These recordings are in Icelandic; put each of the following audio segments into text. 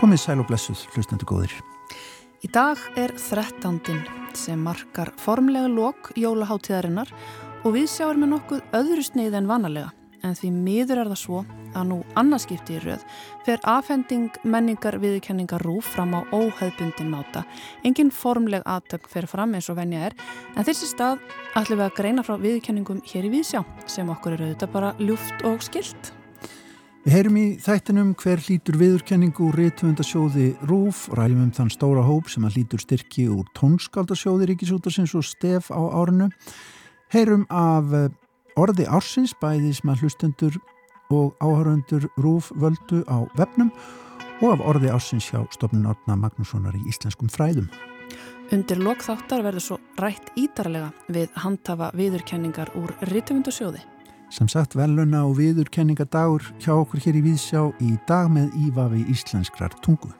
Komið sæl og blessuð, hlustandi góðir. Í dag er þrettandin sem markar formlega lok jólaháttíðarinnar og við sjáum með nokkuð öðru sneið en vanalega en því miður er það svo að nú annarskipti í rauð fer afhending menningar viðkenningar rúf fram á óheðbundin máta. Engin formleg aðtökk fer fram eins og venja er en þessi stað ætlum við að greina frá viðkenningum hér í Vísjá sem okkur eru auðvitað bara ljúft og skilt. Við heyrum í þættinum hver hlítur viðurkenningu úr réttuvendasjóði Rúf, ræðum um þann stóra hóp sem að hlítur styrki úr tónskaldasjóði Ríkisútarsins og Stef á árinu. Heyrum af orði ársins bæði sem að hlustendur og áhöröndur Rúf völdu á vefnum og af orði ársins hjá stofnun Orna Magnússonar í Íslenskum fræðum. Undir lokþáttar verður svo rætt ídarlega við handhafa viðurkenningar úr Rítumundasjóði. Sem sagt veluna og viðurkenningadagur hjá okkur hér í Víðsjá í dag með Ívafi Íslenskrar tungu.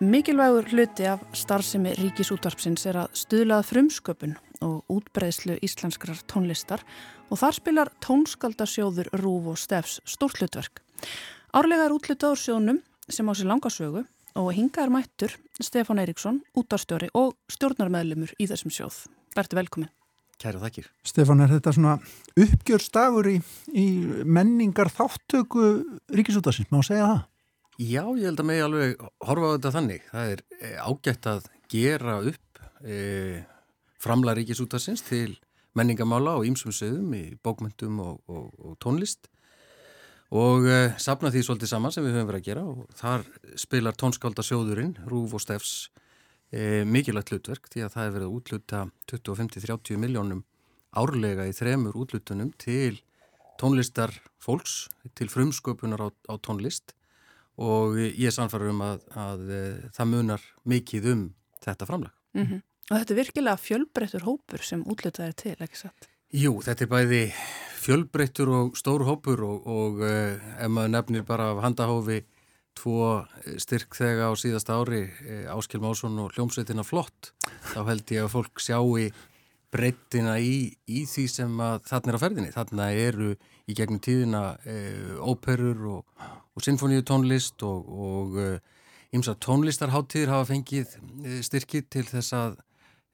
Mikilvægur hluti af starfsemi ríkisútvarpsins er að stuðlað frumsköpun og útbreðslu íslenskrar tónlistar og þar spilar tónskaldasjóður Rúf og Stefs stórt hlutverk. Árlega er útlutaður sjónum sem á sér langasögu og hingaður mættur Stefán Eiríksson, útastjóri og stjórnarmeðlumur í þessum sjóð. Verður velkomin. Kæra þakkir. Stefán, er þetta svona uppgjörstagur í, í menningar þáttöku ríkisútvarsins, má segja það? Já, ég held að mig alveg horfa á þetta þannig. Það er eh, ágætt að gera upp e, framla ríkisútarsins til menningamála og ímsum sögum í bókmyndum og, og, og tónlist og e, sapna því svolítið saman sem við höfum verið að gera og þar spilar tónskaldasjóðurinn, Rúf og Steffs e, mikilvægt hlutverk því að það er verið að útluta 25-30 miljónum árlega í þremur útlutunum til tónlistar fólks, til frumsköpunar á, á tónlist og ég er samfarið um að, að, að eh, það munar mikið um þetta framlag. Mm -hmm. Og þetta er virkilega fjölbreyttur hópur sem útlitað er til, ekki satt? Jú, þetta er bæði fjölbreyttur og stór hópur og, og uh, ef maður nefnir bara af handahófi tvo styrk þegar á síðasta ári, uh, Áskil Másson og Hljómsveitina Flott, þá held ég að fólk sjáu breyttina í, í því sem þarna er á ferðinni. Þarna eru í gegnum tíðina uh, óperur og og sinfoníu tónlist og ímsa tónlistarháttíðir hafa fengið eh, styrkið til þess að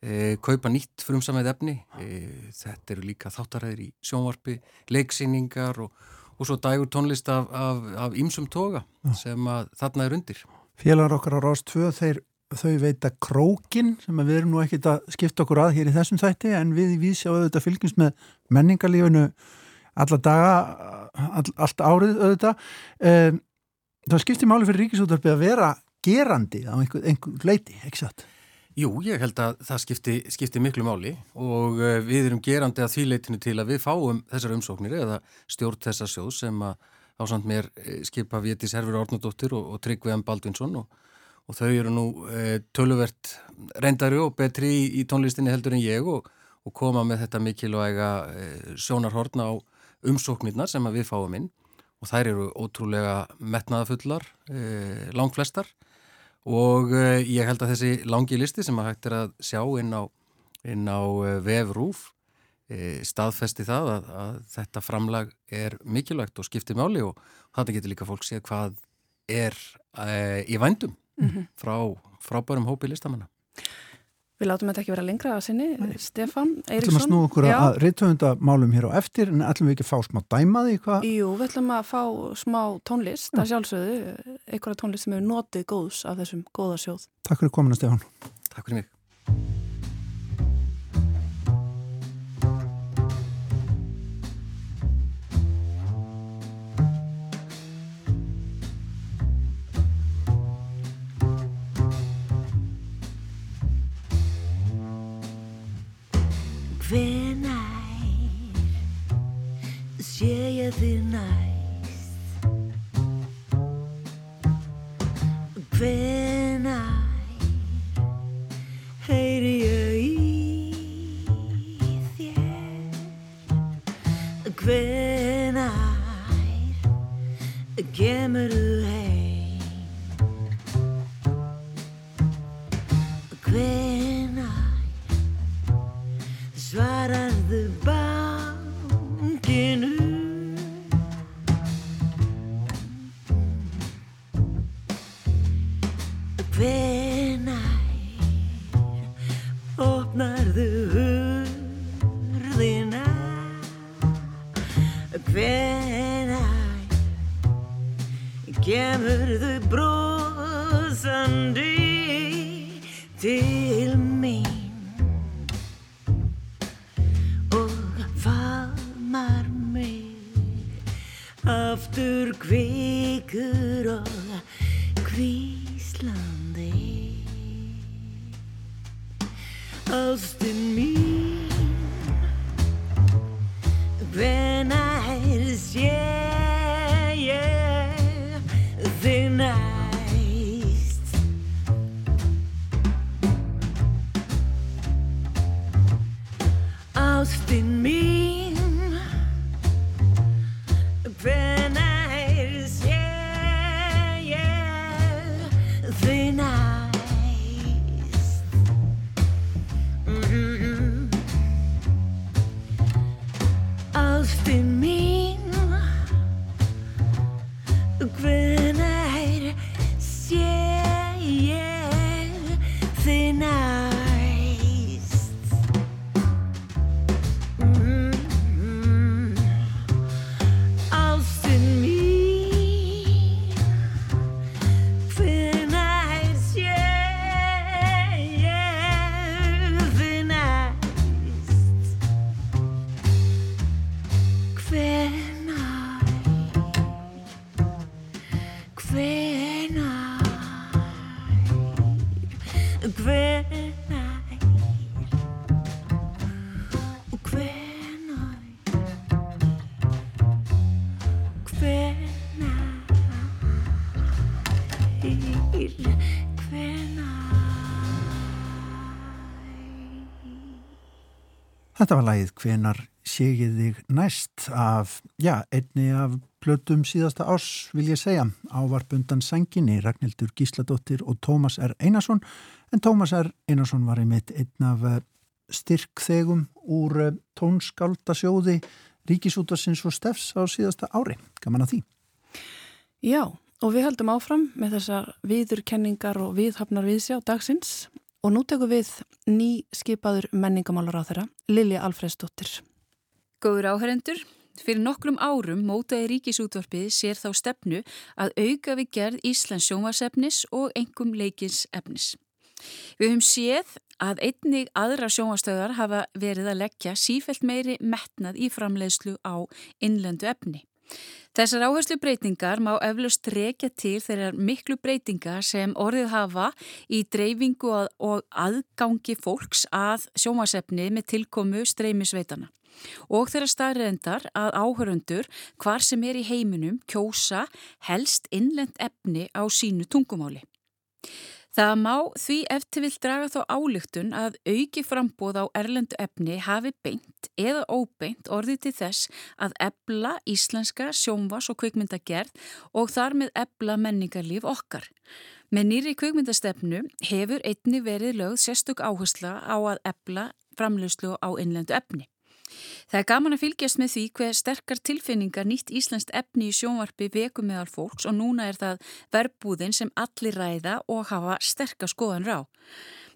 e, kaupa nýtt frumsamæð efni. E, þetta eru líka þáttaræðir í sjónvarpi, leiksýningar og, og svo dægur tónlist af, af, af ímsum toga sem að þarna er undir. Félagar okkar á Rás 2 þeir þau veita krókin sem við erum nú ekkit að skipta okkur að hér í þessum þætti en við í Vísjá auðvitað fylgjumst með menningarlífunu alla daga, all, allt árið auðvitað. Um, það skiptir máli fyrir ríkisúttarpið að vera gerandi á einhver, einhver leiti, ekki satt? Jú, ég held að það skipti, skipti miklu máli og uh, við erum gerandi að því leitinu til að við fáum þessar umsóknir eða stjórn þessar sjóð sem að ásand mér eh, skipa Viti Serfur Ornadóttir og, og Tryggvi M. Baldvinsson og, og þau eru nú e, töluvert reyndari og betri í, í tónlistinni heldur en ég og, og koma með þetta mikilvæga e, sjónarhorna á umsóknirna sem við fáum inn og þær eru ótrúlega metnaðafullar, eh, langflestar og eh, ég held að þessi langi listi sem að hægt er að sjá inn á, inn á eh, vefrúf eh, staðfesti það að, að þetta framlag er mikilvægt og skiptir máli og þetta getur líka fólk séð hvað er í vændum mm -hmm. frá frábærum hópi listamanna. Við látum þetta ekki vera lengra að sinni, Stefan Eiríksson. Ætlum að snú okkur Já. að reytöfundamálum hér á eftir, en ætlum við ekki að fá smá dæmaði? Hva? Jú, við ætlum að fá smá tónlist, það sjálfsögðu, einhverja tónlist sem hefur notið góðs af þessum góða sjóð. Takk fyrir komina, Stefan. Takk fyrir mig. verði næst Hvenær heyri ég í þér Hvenær gemur þú heim Hvenær svarar þú bæ Þetta var lagið Hvenar ségið þig næst af, já, einni af plötum síðasta ás, vil ég segja, ávarpundan Sanginni, Ragnhildur Gísladóttir og Tómas R. Einarsson, en Tómas R. Einarsson var einmitt einn af eh, styrkþegum úr eh, tónskaldasjóði Ríkisútarsins og Steffs á síðasta ári. Gaman að því. Já, og við höldum áfram með þessar viðurkenningar og viðhafnar viðsjá dagsins og nú tekum við ný skipaður menningamálar á þeirra, Lilja Alfredsdóttir. Góður áherendur, fyrir nokkrum árum mótaði ríkisútvarpið sér þá stefnu að auka við gerð Íslands sjónvarsefnis og engum leikins efnis. Við höfum séð að einnig aðra sjónvarstöðar hafa verið að leggja sífelt meiri metnað í framleiðslu á innlendu efni. Þessar áherslu breytingar má eflaust rekja til þeirrar miklu breytingar sem orðið hafa í dreifingu og aðgangi fólks að sjónvarsefni með tilkomu streymisveitana og þeirra staðræðendar að áhörundur hvar sem er í heiminum kjósa helst innlend efni á sínu tungumáli. Það má því eftir vil draga þá álygtun að auki frambóð á erlendu efni hafi beint eða óbeint orðið til þess að ebla íslenska sjónvas og kvikmyndagerð og þar með ebla menningarlíf okkar. Með nýri kvikmyndastefnu hefur einni verið lögð sérstök áhersla á að ebla framlegslu á innlendu efni. Það er gaman að fylgjast með því hver sterkar tilfinningar nýtt íslenskt efni í sjónvarpi veku meðal fólks og núna er það verbúðin sem allir ræða og hafa sterkar skoðan rá.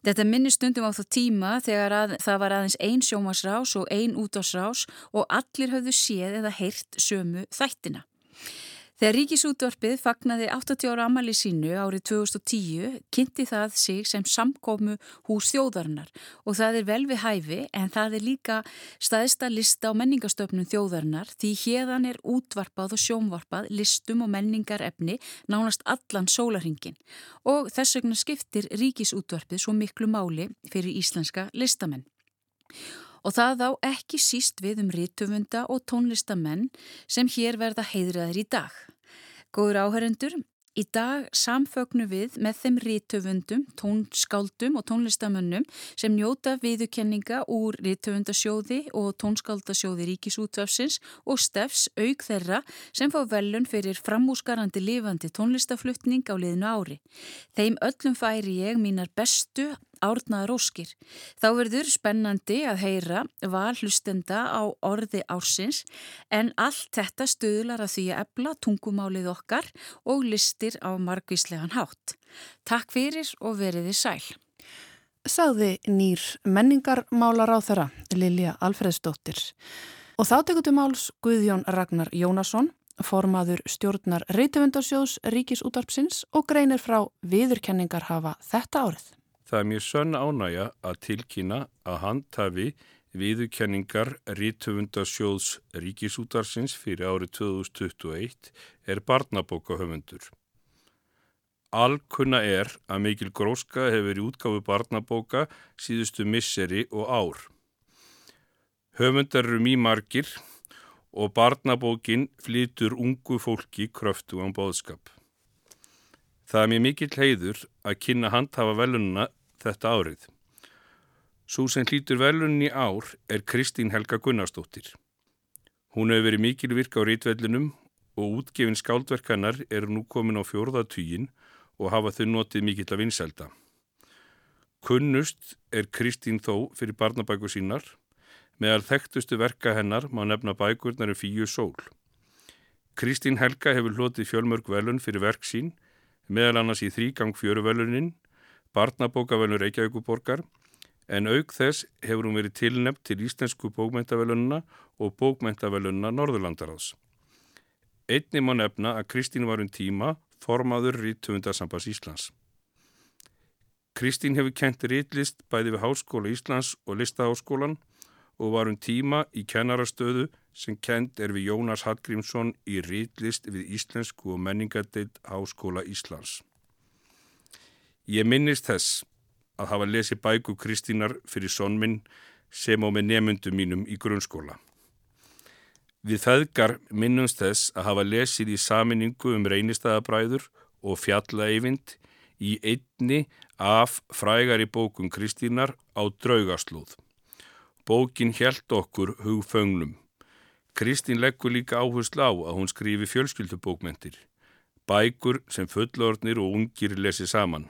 Þetta minnir stundum á það tíma þegar að, það var aðeins ein sjónvarsrás og ein útásrás og allir höfðu séð eða heyrt sömu þættina. Þegar Ríkisútvarpið fagnaði 80 ára amali sínu árið 2010 kynnti það sig sem samkómu hús þjóðarinnar og það er vel við hæfi en það er líka staðista lista á menningastöfnum þjóðarinnar því hérðan er útvarpað og sjónvarpað listum og menningarefni nánast allan sólarhingin og þess vegna skiptir Ríkisútvarpið svo miklu máli fyrir íslenska listamenn. Og það á ekki síst við um rítumunda og tónlistamenn sem hér verða heiðraðir í dag. Góður áhörendur, í dag samfögnu við með þeim rítumundum, tónskáldum og tónlistamönnum sem njóta viðukenninga úr rítumundasjóði og tónskáldasjóði ríkisútvarfsins og stefs auk þeirra sem fá velun fyrir framúsgarandi lifandi tónlistaflutning á liðinu ári. Þeim öllum færi ég mínar bestu árnaður óskir. Þá verður spennandi að heyra val hlustenda á orði ársins en allt þetta stuðlar að því að ebla tungumálið okkar og listir á margvíslegan hátt. Takk fyrir og veriði sæl. Sagði nýr menningarmálar á þeirra, Lilja Alfredsdóttir. Og þá tekur máls Guðjón Ragnar Jónasson formaður stjórnar reytufundarsjóðs ríkisútarpsins og greinir frá viðurkenningar hafa þetta árið. Það er mjög sönn ánægja að tilkynna að handhafi viðurkenningar reytufundarsjóðs ríkisútarsins fyrir árið 2021 er barnabókahöfundur. Alkunna er að mikil gróska hefur í útgáfu barnabóka síðustu misseri og ár. Höfundar eru mjög margir og barnabókin flytur ungu fólki kröftu án bóðskap. Það er mér mikill heiður að kynna handhafa velununa þetta árið. Svo sem hlýtur velunin í ár er Kristín Helga Gunnarsdóttir. Hún hefur verið mikil virka á rítvellunum og útgefin skáldverkanar eru nú komin á fjórðatugin og hafa þau notið mikill að vinselda. Kunnust er Kristín þó fyrir barnabæku sínar Meðal þekktustu verka hennar má nefna bækurnar um fíu sól. Kristín Helga hefur hlotið fjölmörg velun fyrir verk sín, meðal annars í þrýgang fjöruvelunin, barnabókavelun Reykjavíkuborgar, en auk þess hefur hún verið tilnept til íslensku bókmentavelununa og bókmentavelununa Norðurlandaráðs. Einni má nefna að Kristín var um tíma formaður Rítufundarsambas Íslands. Kristín hefur kent rítlist bæði við Háskóla Íslands og Listaháskólan og var um tíma í kennarastöðu sem kend er við Jónas Hallgrímsson í rítlist við Íslensku og menningadeild Háskóla Íslands. Ég minnist þess að hafa lesið bæku Kristínar fyrir sonminn sem á með nefnundum mínum í grunnskóla. Við feðgar minnumst þess að hafa lesið í saminningu um reynistæðabræður og fjallaeyvind í einni af frægari bókum Kristínar á draugaslúð. Bókin hjælt okkur hugfönglum. Kristín leggur líka áherslu á að hún skrifi fjölskyldubókmentir, bækur sem fullornir og ungir lesi saman.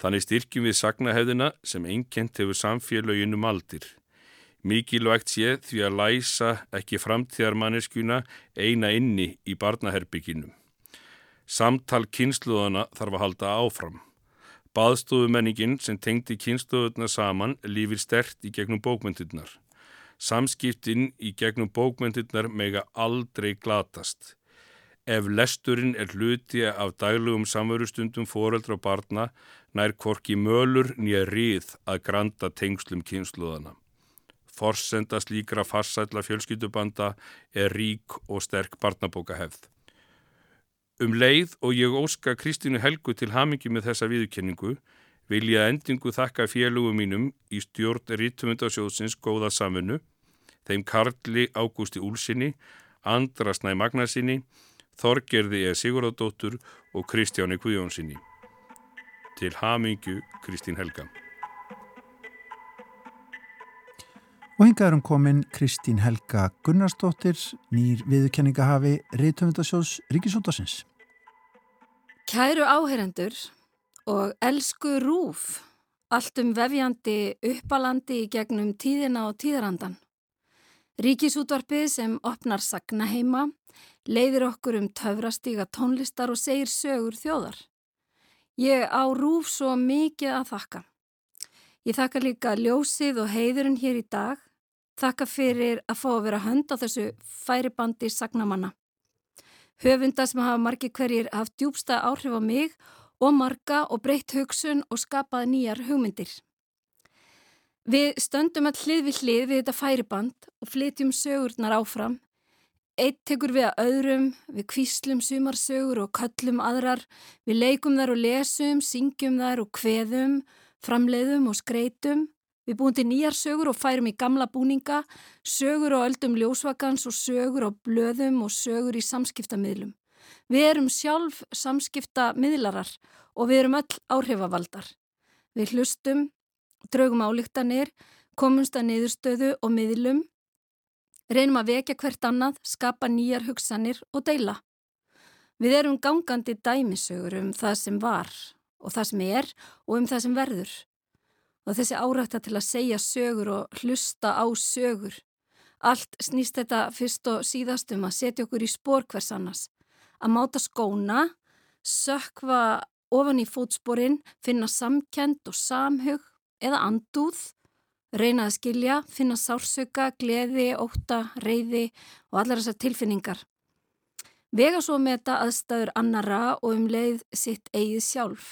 Þannig styrkjum við sagnahefðina sem einkent hefur samfélöginum aldir. Mikilvægt sé því að læsa ekki framtíðarmanneskuna eina inni í barnaherbygginum. Samtal kynsluðana þarf að halda áfram. Baðstofumenningin sem tengdi kynstöðuna saman lífir stert í gegnum bókmyndirnar. Samskiptin í gegnum bókmyndirnar mega aldrei glatast. Ef lesturinn er hluti af daglugum samverustundum foreldra og barna nær korki mölur nýja rið að granta tengslum kynsluðana. Forsenda slíkra farsætla fjölskyldubanda er rík og sterk barnabókahefð. Um leið og ég óska Kristínu Helgu til hamingi með þessa viðkenningu vil ég að endingu þakka félugum mínum í stjórn Rittumundasjóðsins góða samfunnu, þeim Karli Ágústi Úlsinni, Andra Snæ Magnarsinni, Þorgerði E. Sigurðardóttur og Kristjáni Guðjónsinni. Til hamingu Kristín Helga. Og hingaðurum komin Kristín Helga Gunnarsdóttir, nýr viðkenningahafi Rittumundasjóðs Ríkisútasins. Kæru áherendur og elsku rúf, allt um vefjandi uppalandi í gegnum tíðina og tíðarandan. Ríkisútvarpið sem opnar sagna heima, leiðir okkur um töfrastíga tónlistar og segir sögur þjóðar. Ég á rúf svo mikið að þakka. Ég þakka líka ljósið og heiðurinn hér í dag, þakka fyrir að fá að vera hönd á þessu færibandi sagnamanna. Höfunda sem hafa margi hverjir haft djúbsta áhrif á mig og marga og breytt hugsun og skapað nýjar hugmyndir. Við stöndum all hlið við hlið við þetta færiband og flytjum sögurnar áfram. Eitt tekur við að öðrum, við kvíslum sumarsögur og köllum aðrar, við leikum þar og lesum, syngjum þar og kveðum, framleiðum og skreitum Við búum til nýjar sögur og færum í gamla búninga, sögur á öldum ljósvakans og sögur á blöðum og sögur í samskiptamiðlum. Við erum sjálf samskiptamiðlarar og við erum öll áhrifavaldar. Við hlustum, draugum álíktanir, komumst að niðurstöðu og miðlum, reynum að vekja hvert annað, skapa nýjar hugsanir og deila. Við erum gangandi dæmisögur um það sem var og það sem er og um það sem verður. og þessi árætta til að segja sögur og hlusta á sögur. Allt snýst þetta fyrst og síðast um að setja okkur í spór hvers annars. Að máta skóna, sökva ofan í fótsporin, finna samkend og samhug eða andúð, reyna að skilja, finna sársöka, gleði, óta, reyði og allar þessar tilfinningar. Vega svo með þetta aðstæður annara og um leið sitt eigið sjálf.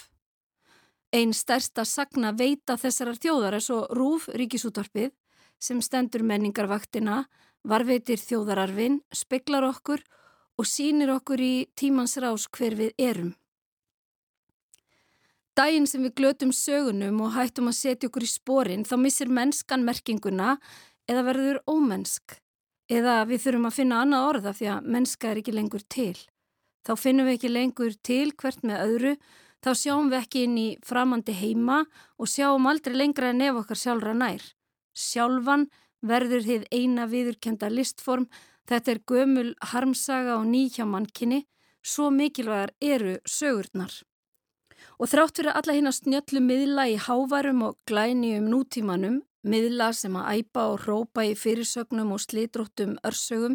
Einn stærsta sagna veita þessarar þjóðar er svo Rúf ríkisútvarpið sem stendur menningarvaktina, varveitir þjóðararfin, speklar okkur og sínir okkur í tímans rás hver við erum. Dæin sem við glötum sögunum og hættum að setja okkur í spórin þá missir mennskan merkinguna eða verður ómennsk. Eða við þurfum að finna annað orða því að mennska er ekki lengur til. Þá finnum við ekki lengur til hvert með öðru þá sjáum við ekki inn í framandi heima og sjáum aldrei lengra en ef okkar sjálfra nær. Sjálfan verður þið eina viðurkenda listform, þetta er gömul harmsaga og nýhjá mannkinni, svo mikilvægar eru sögurnar. Og þrátt fyrir alla hinn að snjöllu miðla í hávarum og glæni um nútímanum, miðla sem að æpa og rópa í fyrirsögnum og slitróttum örsögum,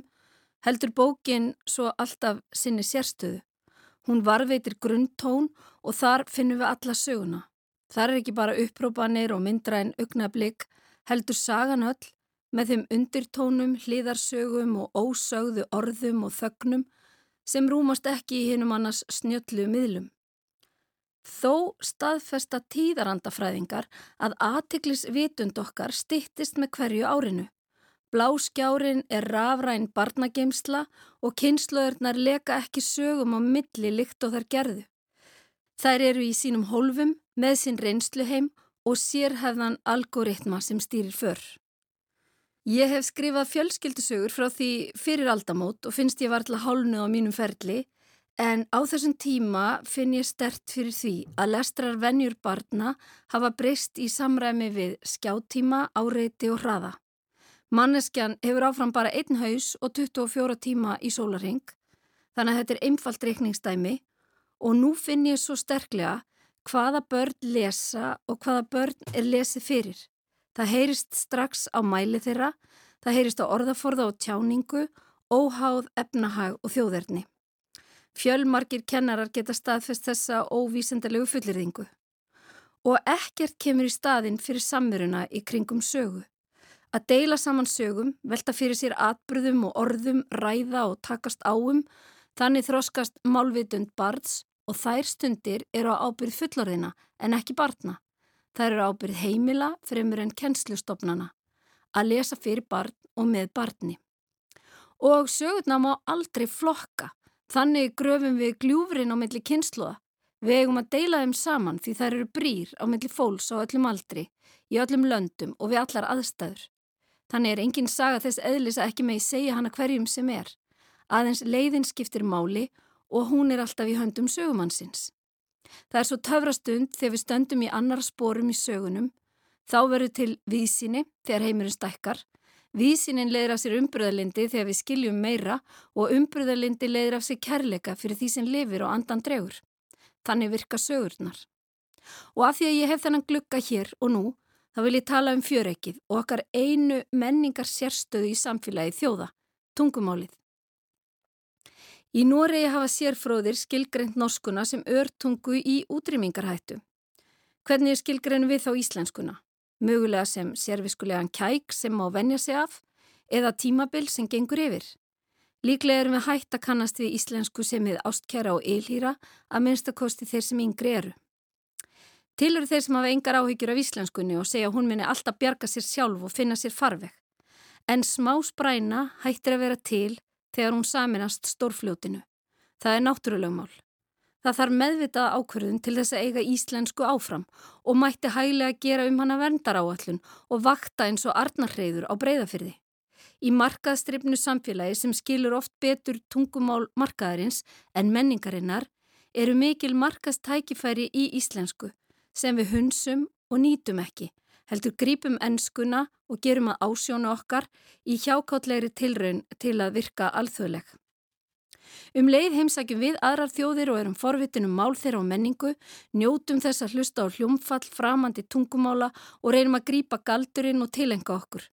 heldur bókin svo alltaf sinni sérstöðu. Hún varveitir grunntón og þar finnum við alla söguna. Þar er ekki bara upprópanir og myndra en augnablík, heldur sagan öll með þeim undirtónum, hlýðarsögum og ósögðu orðum og þögnum sem rúmast ekki í hinum annars snjöllu miðlum. Þó staðfesta tíðarandafræðingar að aðtiklis vitund okkar stittist með hverju árinu. Bláskjárin er rafræn barnageimsla og kynnslöðurnar leka ekki sögum á milli líkt og þær gerðu. Þær eru í sínum hólfum með sinn reynsluheim og sérhefðan algoritma sem stýrir för. Ég hef skrifað fjölskyldisögur frá því fyrir aldamót og finnst ég var til að hálnuð á mínum ferli en á þessum tíma finn ég stert fyrir því að lestrar venjur barna hafa breyst í samræmi við skjáttíma, áreiti og hraða. Manneskjan hefur áfram bara einn haus og 24 tíma í sólaring, þannig að þetta er einfalt reikningsdæmi og nú finn ég svo sterklega hvaða börn lesa og hvaða börn er lesið fyrir. Það heyrist strax á mæli þeirra, það heyrist á orðaforða og tjáningu, óháð, efnahag og þjóðerni. Fjölmarkir kennarar geta staðfest þessa óvísendalegu fullirðingu. Og ekkert kemur í staðin fyrir samveruna í kringum sögu. Að deila saman sögum, velta fyrir sér atbyrðum og orðum, ræða og takast áum, þannig þróskast málvitund barns og þær stundir eru á ábyrð fullorðina en ekki barna. Þær eru ábyrð heimila fremur en kennslustofnana, að lesa fyrir barn og með barni. Og sögurna má aldrei flokka, þannig gröfum við gljúfrin á milli kynsluða. Við eigum að deila þeim saman því þær eru brýr á milli fólks á öllum aldri, í öllum löndum og við allar aðstæður. Þannig er engin saga þess eðlis að ekki megi segja hana hverjum sem er. Aðeins leiðin skiptir máli og hún er alltaf í höndum sögumannsins. Það er svo töfrastund þegar við stöndum í annar spórum í sögunum. Þá verður til vísinni þegar heimurinn stækkar. Vísinin leiðir af sér umbröðalindi þegar við skiljum meira og umbröðalindi leiðir af sér kærleika fyrir því sem lifir og andan dregur. Þannig virka sögurnar. Og af því að ég hef þennan glukka hér og nú þá vil ég tala um fjöreikið og okkar einu menningar sérstöðu í samfélagi þjóða, tungumálið. Í Noregi hafa sérfróðir skilgreynd norskuna sem örtungu í útrýmingarhættu. Hvernig er skilgreynu við þá íslenskuna? Mögulega sem sérviskulegan kæk sem má venja sig af eða tímabil sem gengur yfir. Líklega erum við hætt að kannast við íslensku sem við ástkjara og eilhýra að minnstakosti þeir sem yngri eru. Til eru þeir sem hafa engar áhyggjur af íslenskunni og segja hún minni alltaf bjarga sér sjálf og finna sér farveg. En smá spræna hættir að vera til þegar hún saminast stórfljótinu. Það er náttúrulegumál. Það þarf meðvitað ákverðun til þess að eiga íslensku áfram og mætti hæglega gera um hana verndaráallun og vakta eins og arnarhreiður á breyðafyrði. Í markaðstripnu samfélagi sem skilur oft betur tungumál markaðarins en menningarinnar eru mikil markastækifæri í íslensku sem við hunsum og nýtum ekki, heldur grípum ennskuna og gerum að ásjónu okkar í hjákáttlegri tilraun til að virka alþjóðleg. Um leið heimsækjum við aðrar þjóðir og erum forvitin um mál þeirra og menningu, njótum þess að hlusta á hljómfall, framandi tungumála og reynum að grípa galdurinn og tilenga okkur.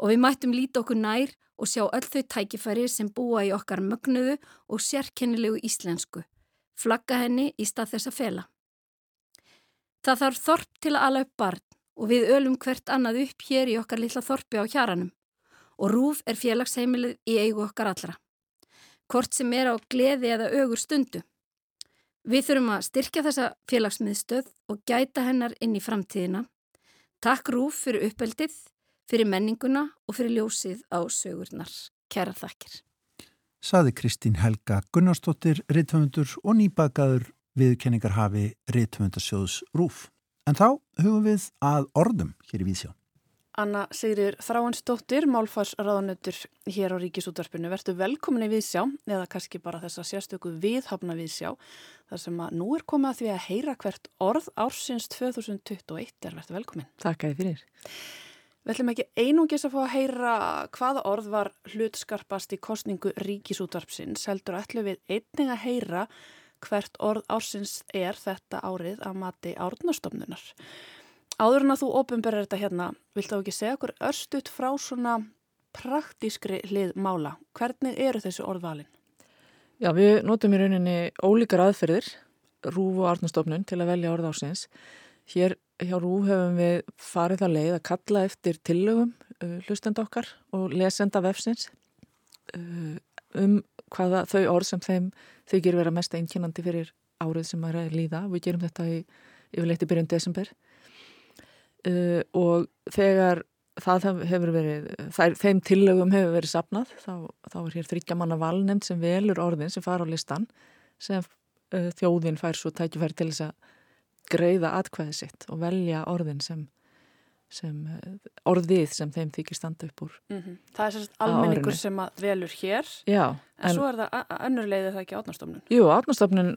Og við mættum líta okkur nær og sjá öll þau tækifæri sem búa í okkar mögnuðu og sérkennilegu íslensku. Flagga henni í stað þess að fela. Það þarf þorp til að ala upp barn og við ölum hvert annað upp hér í okkar lilla þorpi á hjaranum og rúf er félagsheimilið í eigu okkar allra. Hvort sem er á gleði eða ögur stundu. Við þurfum að styrkja þessa félagsmiðstöð og gæta hennar inn í framtíðina. Takk rúf fyrir uppeldið, fyrir menninguna og fyrir ljósið á sögurnar. Kæra þakkir. Saði Kristín Helga Gunnarsdóttir, reythöfundur og nýbakaður viðkenningar hafi reythöfundasjóðs rúf. En þá hugum við að orðum hér í Vísjá. Anna Sigrir Þráinsdóttir, málfarsraðanötur hér á Ríkisútvarpinu. Vertu velkomin í Vísjá, eða kannski bara þessa sérstöku viðhafna Vísjá, þar sem að nú er komið að því að heyra hvert orð ársins 2021 er vertu velkomin. Takk að þið fyrir. Við ætlum ekki einungis að fá að heyra hvaða orð var hlutskarpast í kostningu Ríkisútvarpsins, heldur ætlum við einning að heyra hvert orð ársins er þetta árið að mati árnastofnunar. Áður en að þú ofinberðir þetta hérna, vilt þá ekki segja okkur örstut frá svona praktískri hlið mála. Hvernig eru þessu orðvalin? Já, við notum í rauninni ólíkar aðferðir, Rúf og Árnastofnun til að velja orð ársins. Hér hjá Rúf hefum við farið það leið að kalla eftir tillögum uh, hlustenda okkar og lesenda vefsins uh, um hvaða þau orð sem þeim þykir vera mest einkennandi fyrir árið sem er að líða. Við gerum þetta í yfirleitt í byrjun desember uh, og þegar það hefur verið, þær, þeim tillögum hefur verið sapnað, þá, þá er hér þryggjamanna valnend sem velur orðin sem fara á listan sem uh, þjóðin fær svo tækifæri til þess að greiða atkvæði sitt og velja orðin sem sem eh, orðið sem þeim þykir standa upp úr. Mm -hmm. Það er sérst almenningur sem að velur hér. Já, en, en svo er það önnur leiðið það ekki átnastofnun Jú, átnastofnun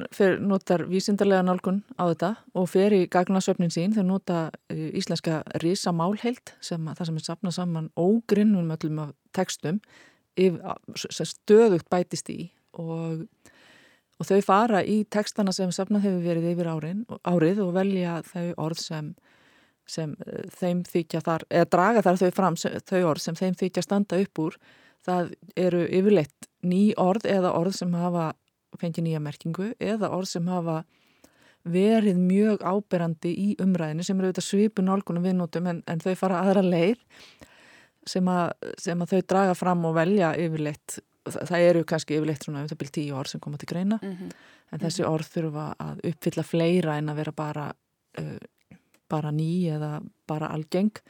notar vísindarlega nálgun á þetta og fer í gagnasöfnin sín. Þeir nota uh, íslenska risamálheild sem að það sem er sapnað saman ógrinnum öllum af textum yf, sem stöðugt bætist í og, og þau fara í textana sem sapnað hefur verið yfir árin, árið og velja þau orð sem sem eh, þeim þykja þar, eða draga þar þau fram þau orð sem þeim þykja standa upp úr það eru yfirleitt ný orð eða orð sem hafa fengið nýja merkingu eða orð sem hafa verið mjög áberandi í umræðinu sem eru auðvitað svipun álgunum viðnótum en, en þau fara aðra leið sem að, sem að þau draga fram og velja yfirleitt það eru kannski yfirleitt svona um það byrjum tíu orð sem koma til greina mm -hmm. en þessi orð þurfa að uppfylla fleira en að vera bara uh, bara ný eða bara algeng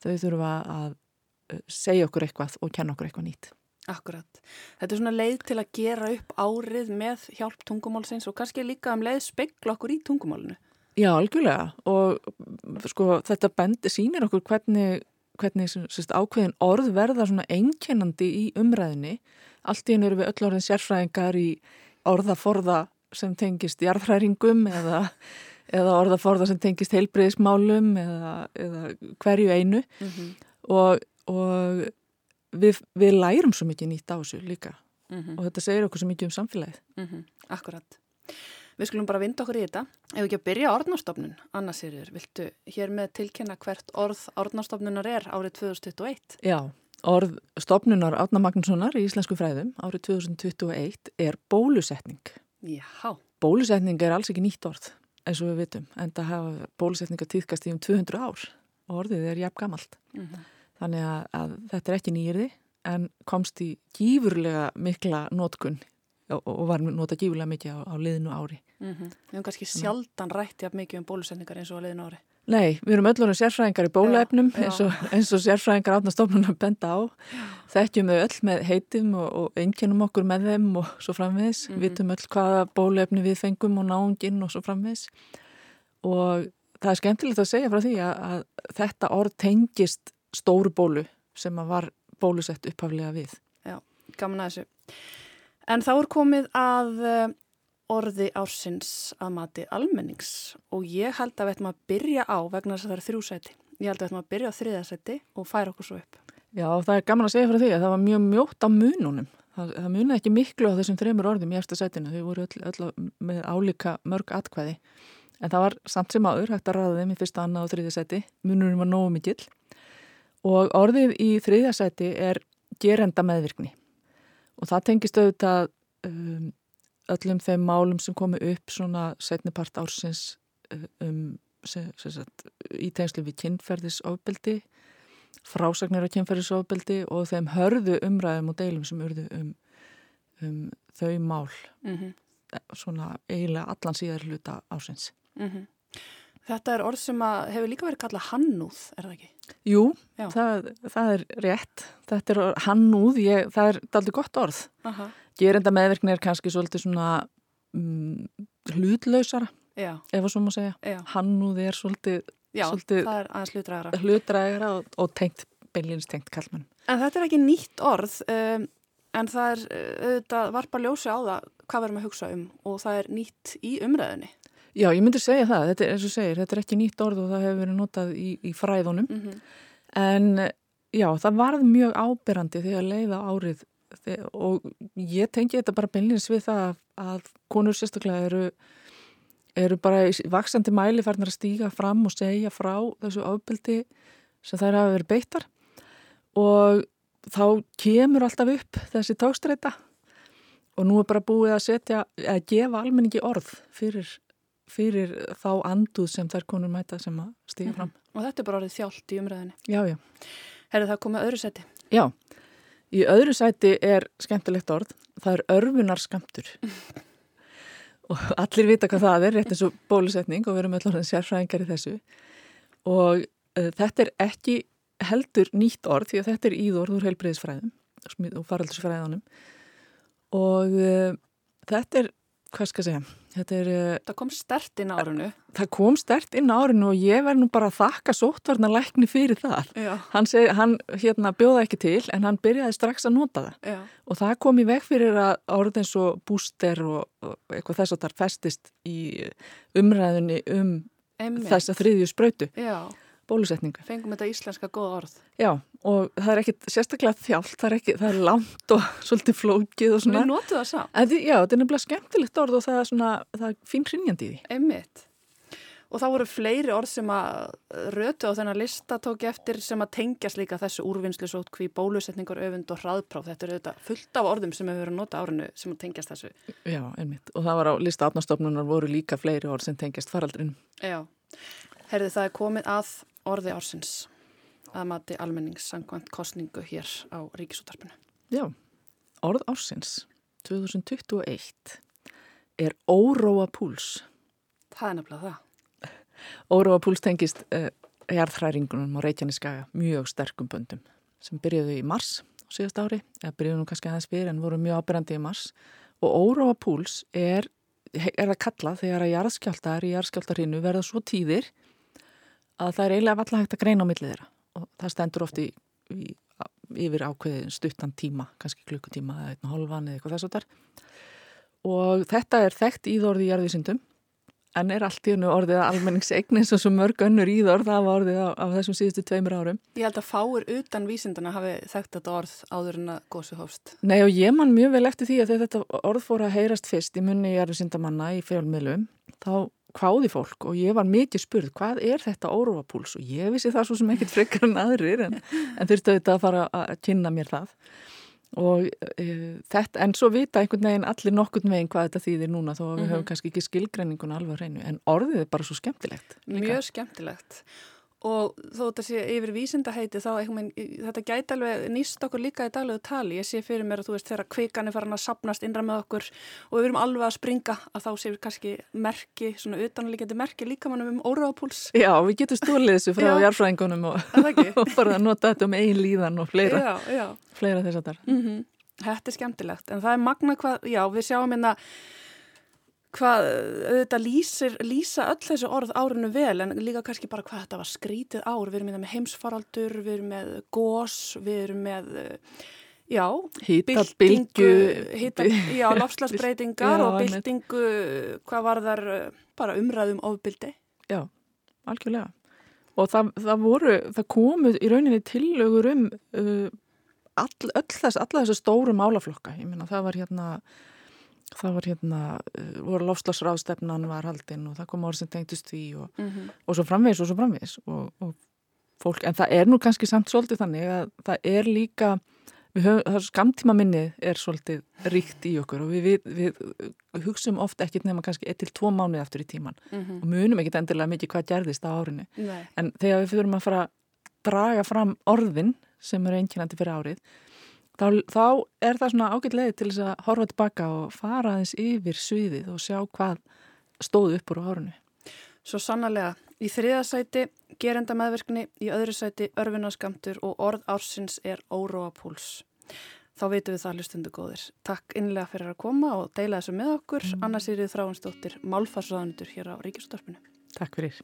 þau þurfa að uh, segja okkur eitthvað og kenna okkur eitthvað nýtt Akkurat. Þetta er svona leið til að gera upp árið með hjálp tungumálsins og kannski líka um leið spegla okkur í tungumálinu. Já, algjörlega og sko þetta bendi sínir okkur hvernig, hvernig sérst, ákveðin orð verða svona einkennandi í umræðinni. Allt í hennu eru við öll orðin sérfræðingar í orðaforða sem tengist jarðhræringum eða eða orðaforða sem tengist heilbreyðismálum eða, eða hverju einu mm -hmm. og, og við, við lærum svo mikið nýtt á þessu líka mm -hmm. og þetta segir okkur svo mikið um samfélagið. Mm -hmm. Akkurat. Við skulum bara vinda okkur í þetta. Ef ekki að byrja orðnárstofnun, Anna Sýrjur, viltu hér með tilkynna hvert orð orðnárstofnunar er árið 2021? Já, orð stofnunar Átna Magnússonar í Íslensku fræðum árið 2021 er bólusetning. Já. Bólusetning er alls ekki nýtt orð eins og við vitum, en það hafa bólusetninga týðkast í um 200 ár og orðið er jafn gamalt. Mm -hmm. Þannig að, að þetta er ekki nýjirði en komst í gífurlega mikla nótkun og, og var nota gífurlega mikið á, á liðinu ári. Mm -hmm. Við hefum kannski sjaldan rætt jafn mikið um bólusetningar eins og á liðinu ári. Nei, við erum öllur sérfræðingar í bólaefnum eins og, eins og sérfræðingar átnastofnunum benda á. Þekkjum við öll með heitum og, og enginum okkur með þeim og svo framviðis. Mm -hmm. Vitum öll hvaða bólaefni við fengum og náunginn og svo framviðis. Og það er skemmtilegt að segja frá því að, að þetta orð tengist stóru bólu sem var bólusett upphaflega við. Já, gaman að þessu. En þá er komið að orði ársins að mati almennings og ég held að við ættum að byrja á vegna þess að það er þrjúsæti. Ég held að við ættum að byrja á þriðasæti og færa okkur svo upp. Já, það er gaman að segja fyrir því að það var mjög mjótt á mununum. Það, það munið ekki miklu á þessum þreymur orðum í eftir sætinu. Þau voru öll, öll með álíka mörg atkvæði. En það var samt sem áður, hægt að ræða þeim í fyrsta, annað og þriðja sæti. Mununum var nógu mikill. Og orðið í þriðja sæti er gerenda meðvirkni. Og það tengist auðvitað um, öllum þeim málum sem komi upp svona setnipart ársins um, sem, sem sagt, í tengslu við kynferðisofbeldi frásagnir á kynferðisofbeldi og þeim hörðu umræðum og deilum sem urðu um, um þau mál Mm -hmm. svona eiginlega allan síðar hluta ásins. Mhm. Þetta er orð sem hefur líka verið kallað hannúð, er það ekki? Jú, það, það er rétt. Þetta er hannúð, ég, það er aldrei gott orð. Aha. Gerenda meðverkni er kannski svolítið svona mm, hlutlausara, Já, ef að svo má segja. já, Hannúð er svolítið já Svolítið- er hlutræðara. hlutræðara og, og tengt, beinlýnins tengt kallmann. En þetta er ekki nýtt orð, um, en það er uh, auðvitað varpa ljósi á það hvað við erum að hugsa um og það er nýtt í umræðinni. Já, ég myndi segja það, þetta er eins og segir, þetta er ekki nýtt orð og það hefur verið notað í, í fræðunum Mm -hmm. en já, það varð mjög ábyrrandi þegar leiða árið og ég tengi þetta bara beinlýnis við það að konur sérstaklega eru, eru bara í vaksandi mæli farnar að stíga fram og segja frá þessu ábyldi sem þær hafa verið beittar og þá kemur alltaf upp þessi tókstreita og nú er bara búið að setja, að gefa almenningi orð fyrir, fyrir þá anduð sem þær konur mæta sem að stíga fram. Og þetta er bara orðið þjált í umræðinni. Já, já. Herðu það komið öðru seti? Já, í öðru sæti er skemmtilegt orð, það er örfunarskamtur og allir vita hvað það er, rétt eins og bólusetning og við erum orðin sérfræðingar í þessu. Og uh, þetta er ekki heldur nýtt orð því að þetta er íðorð úr heilbreyðisfræðum og faraldursfræðanum og uh, þetta er, hvað skal segja, þetta er Það kom stert inn á árunu. það kom stert inn árinu og ég verð nú bara að þakka sóttvarnar lækni fyrir það. Já, Hann, seg, hann hérna, bjóða ekki til en hann byrjaði strax að nota það já, og það kom í veg fyrir að orð eins og búster og, og eitthvað þess að það festist í umræðinni um emmi. þessa þriðju sprautu, Já, bólusetningu. fengum þetta íslenska góða orð. Já, og það er ekkit sérstaklega þjált, það er, ekki, það er langt og svolítið flókið og svona. Við notum það En því, já, þetta er nefnilega skemmtilegt orð og það er svona, það er fín hrinjandi í því. emmitt. Og það voru fleiri orð sem að rötu á þennan lista tók ég eftir sem að tengjast líka þessu úrvinnslu sótkví, bólusetningur, öfund og hraðpráf. Þetta eru auðvitað fullt af orðum sem hefur verið að nota árinu sem að tengjast þessu. Já, einmitt. Og það var á lista átnastofnunar voru líka fleiri orð sem tengjast faraldrinum. Já, herði það er komið að orði ársins að mati almennings sangvænt kostningu hér á Ríkisútarpinu. Já, orð ársins 2021 er óróa púls. Það er nefnilega það. Óróa púls tengist uh, jarðhræringunum á Reykjaneskaga mjög sterkum böndum sem byrjuðu í mars á síðast ári, eða byrjuðu nú kannski aðeins fyrir en voru mjög ábyrjandi í mars og óróa púls er, er það kallað þegar að jarðskjáltar í jarðskjáltarhinu verða svo tíðir að það er eiginlega valla hægt að greina á millið þeirra og það stendur oft í, í, yfir ákveðin stuttan tíma, kannski klukkutíma eða einn hálfan eða eitthvað þess að þar og þetta er þekkt íðorði í jarðvísindum en er allt í hennu orðið að almenningseign eins og svo mörg önnur íðorð var orðið á, á þessum síðustu tveimur árum. Ég held að fáir utan vísindana hafi þekkt þetta orð áður en að góðsu hófst. Nei og ég man mjög vel eftir því að þetta orð fór að heyrast fyrst í munni jarðvísindamanna í fjölmiðlum þá hváði fólk og ég var mikið spurð hvað er þetta óróapúls og ég vissi það svo sem ekkert frekar en aðrir en, en þurfti auðvitað að fara að kynna mér það og e, þetta, en svo vita einhvern veginn allir nokkurn veginn hvað þetta þýðir núna þó að við Mhm. höfum kannski ekki skilgreiningun alveg hreinu en orðið er bara svo skemmtilegt. Mjög skemmtilegt. Og þó þetta sé yfir vísindaheiti þá veginn, þetta gæti alveg nýst okkur líka í daglegu tali. Ég sé fyrir mér að þú veist þegar kvikan er farin að sapnast innra með okkur og við erum alveg að springa að þá séum við kannski merki, svona utanlíkjandi merki líka mannum um óráðapúls. Já, við getum stólið þessu frá Já. jarfræðingunum og, það og bara að nota þetta um eigin líðan og fleira, Já, já. fleira þess að þar. Mm Þetta er skemmtilegt, en það er magna hvað, já, við sjáum hérna hvað auðvitað lýsir, lýsa öll þessu orð árinu vel, en líka kannski bara hvað þetta var skrítið ár, við erum hérna með heimsfaraldur, við erum með gós, við erum með, eh, já, byltingu, já, lofslagsbreytingar og byltingu, hvað var þar bara umræðum ofbildi. Já, algjörlega. og það, það voru, það komu í rauninni tillögur um uh, all, öll þess, alla þessu stóru málaflokka, ég meina það var hérna það var hérna, uh, voru lofslagsráðstefnan var haldinn og það kom orð sem tengtust því og, Mm -hmm. og svo framvegis og svo framvegis og, og fólk, en það er nú kannski samt svolítið þannig að það er líka við höfum, það skamtíma minnið er svolítið ríkt í okkur og við, við, við hugsaum ofta ekkit nema kannski 1-2 mánuði aftur í tíman og munum ekkit endilega mikið hvað gerðist á árinu Nei. en þegar við fyrir að fara að draga fram orðin sem eru einkennandi fyrir árið þá, þá er það svona ágætt leið til þess að horfa tilbaka og fara aðeins yfir sviðið og sjá hvað stóð upp úr á árinu Svo sannarlega, í þriða sæti gerenda meðverkni, í öðru sæti örfinaskamtur og orð ársins er óróa púls. Þá veitum við það hlustundu góðir. Takk innlega fyrir að koma og deila þessu með okkur. Anna Sýrið Þráinsdóttir, Málfarsraðandur hér á Ríkisúttarpinu. Takk fyrir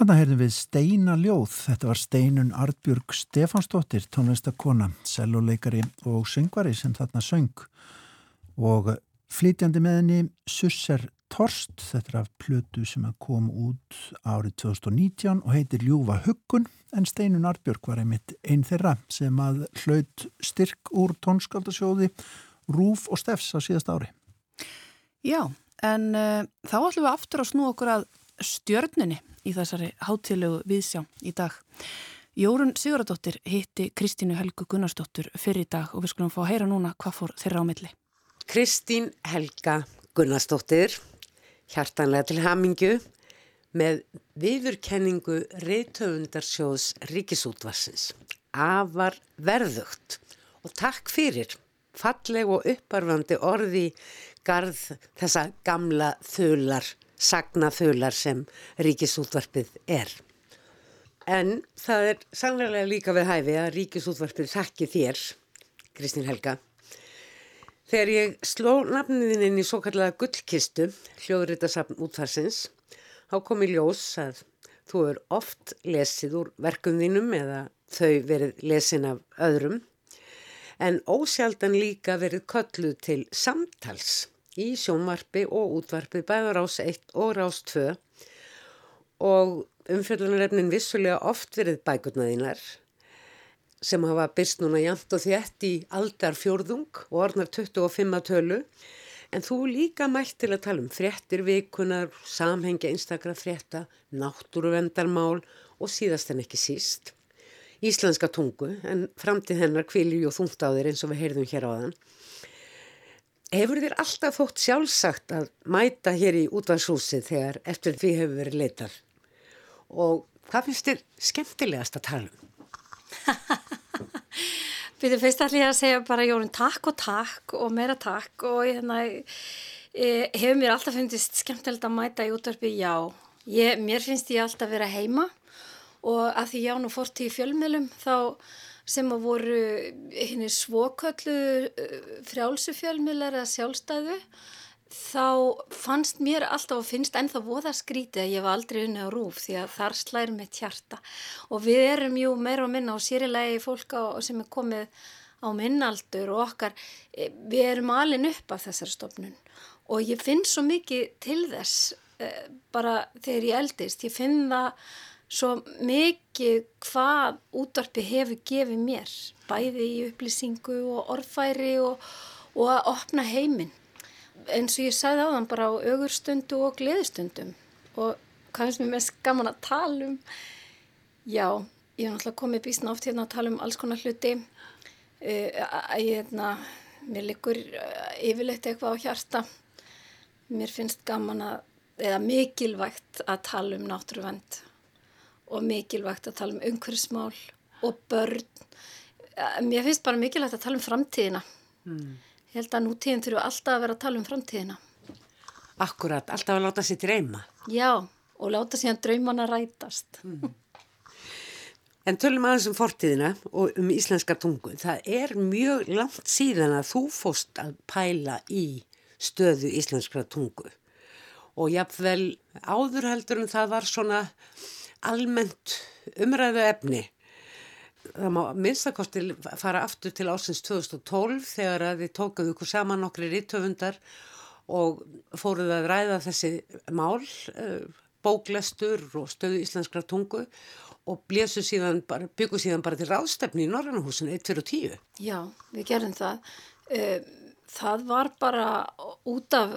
Þannig heyrðum við Steina Ljóð, þetta var Steinun Artbjörg Stefansdóttir, tónlistakona, selvoleikari og söngvari sem þarna söng. Og flytjandi með henni Susser Torst, þetta er af plötu sem kom út árið 2019 og heitir Ljúfa Huggun en Steinun Artbjörg var einmitt einn þeirra sem að hlaut styrk úr tónskaldasjóði Rúf og Steffs á síðast ári. Já, en uh, þá ætlum við aftur að snú okkur að stjörnunni í þessari hátíðlegu viðsjá í dag. Jórun Sigurðardóttir hitti Kristínu Helgu Gunnarsdóttur fyrir í dag og við skulum fá að heyra núna hvað fór þeirra á milli. Kristín Helga Gunnarsdóttir, hjartanlega til hamingju með viðurkenningu reytöfundarsjóðs Ríkisútvarsins. Afar verðugt og takk fyrir falleg og upparfandi orði garð þessa gamla þular, sagna þular sem Ríkisútvarpið er. En það er sannlega líka við hæfi að Ríkisútvarpið þakki þér, Kristín Helga, Þegar ég sló nafniðin inn í svo kallega gullkistu, hljóðritasafn útfarsins, þá kom í ljós að þú er oft lesið úr verkum þínum eða þau verið lesin af öðrum, en ósjaldan líka verið kölluð til samtals í sjónvarpi og útvarpi bæðar ás 1 og rás 2 og umfjöldunarefnin vissulega oft verið bækurnaðínar sem hafa byrst núna jæmt og þétt í aldar fjórðung og orðnar 25 að tölu en þú líka mælt til að tala um fréttir vikunar, samhengja einstakra frétta, náttúruvendarmál og síðast en ekki síst. íslenska tungu en framtíð hennar kvílir ju þungt á þér eins og við heyrðum hér á þann. Hefur þér alltaf þótt sjálfsagt að mæta hér í útvarshúsið þegar eftir því hefur verið leitar? Og hvað finnst þér skemmtilegast að tala um? Við þau fyrst allir að segja bara Jórun takk og takk og meira takk og hérna e, hefur mér alltaf fundist skemmtilegt að mæta í útvarpi, já. Ég, mér finnst ég alltaf að vera heima og að því já nú fórt í fjölmiðlum þá sem að voru henni svoköllu frjálsu fjölmiðlar eða sjálfstæðu þá fannst mér alltaf og finnst ennþá voða skrítið að ég var aldrei unni á rúf því að þar slæri mitt hjarta. Og við erum jú meira og minna og sérilegi fólk á, sem er komið á minnaldur og okkar e, við erum alin upp af þessari stofnun. Og ég finn svo mikið til þess eh, bara þegar ég eldist, ég finn það svo mikið hvað útvarpi hefur gefið mér bæði í upplýsingu og orðfæri og, og að opna heiminn. Eins og ég sagði á þann bara á augurstundu og gleðistundum. Og hvað finnst mér mest gaman að tala um? Já, ég hef náttúrulega komið bísna oft hérna að tala um alls konar hluti. Að ég hérna mér likur uh, yfirleitt eitthvað á hjarta. Mér finnst gaman að eða mikilvægt að tala um náttúruvend og mikilvægt að tala um umhverfsmál og börn mér finnst bara mikilvægt að tala um framtíðina mm. Ég held að nútíðin þurfu alltaf að vera að tala um framtíðina. Akkurat, alltaf að láta sér dreyma. Já, og láta sér draumana rætast. Mm. En tölum aðeins um fortíðina og um íslenska tungu. Það er mjög langt síðan að þú fóst að pæla í stöðu íslenskra tungu. Og jáfnvel áður heldur en það var svona almennt umræðu efni það má minnstakosti fara aftur til ásins 2012 þegar að þið tókuðu ykkur saman nokkri rittöfundar og fóruð að ræða þessi mál, eh, bóklestur og stöðu íslenskra tungu og blésu síðan byggu síðan bara til ráðstefni í Norrannahúsinu 1, 2 og 10. Já, við gerum það. Eh, það var bara út af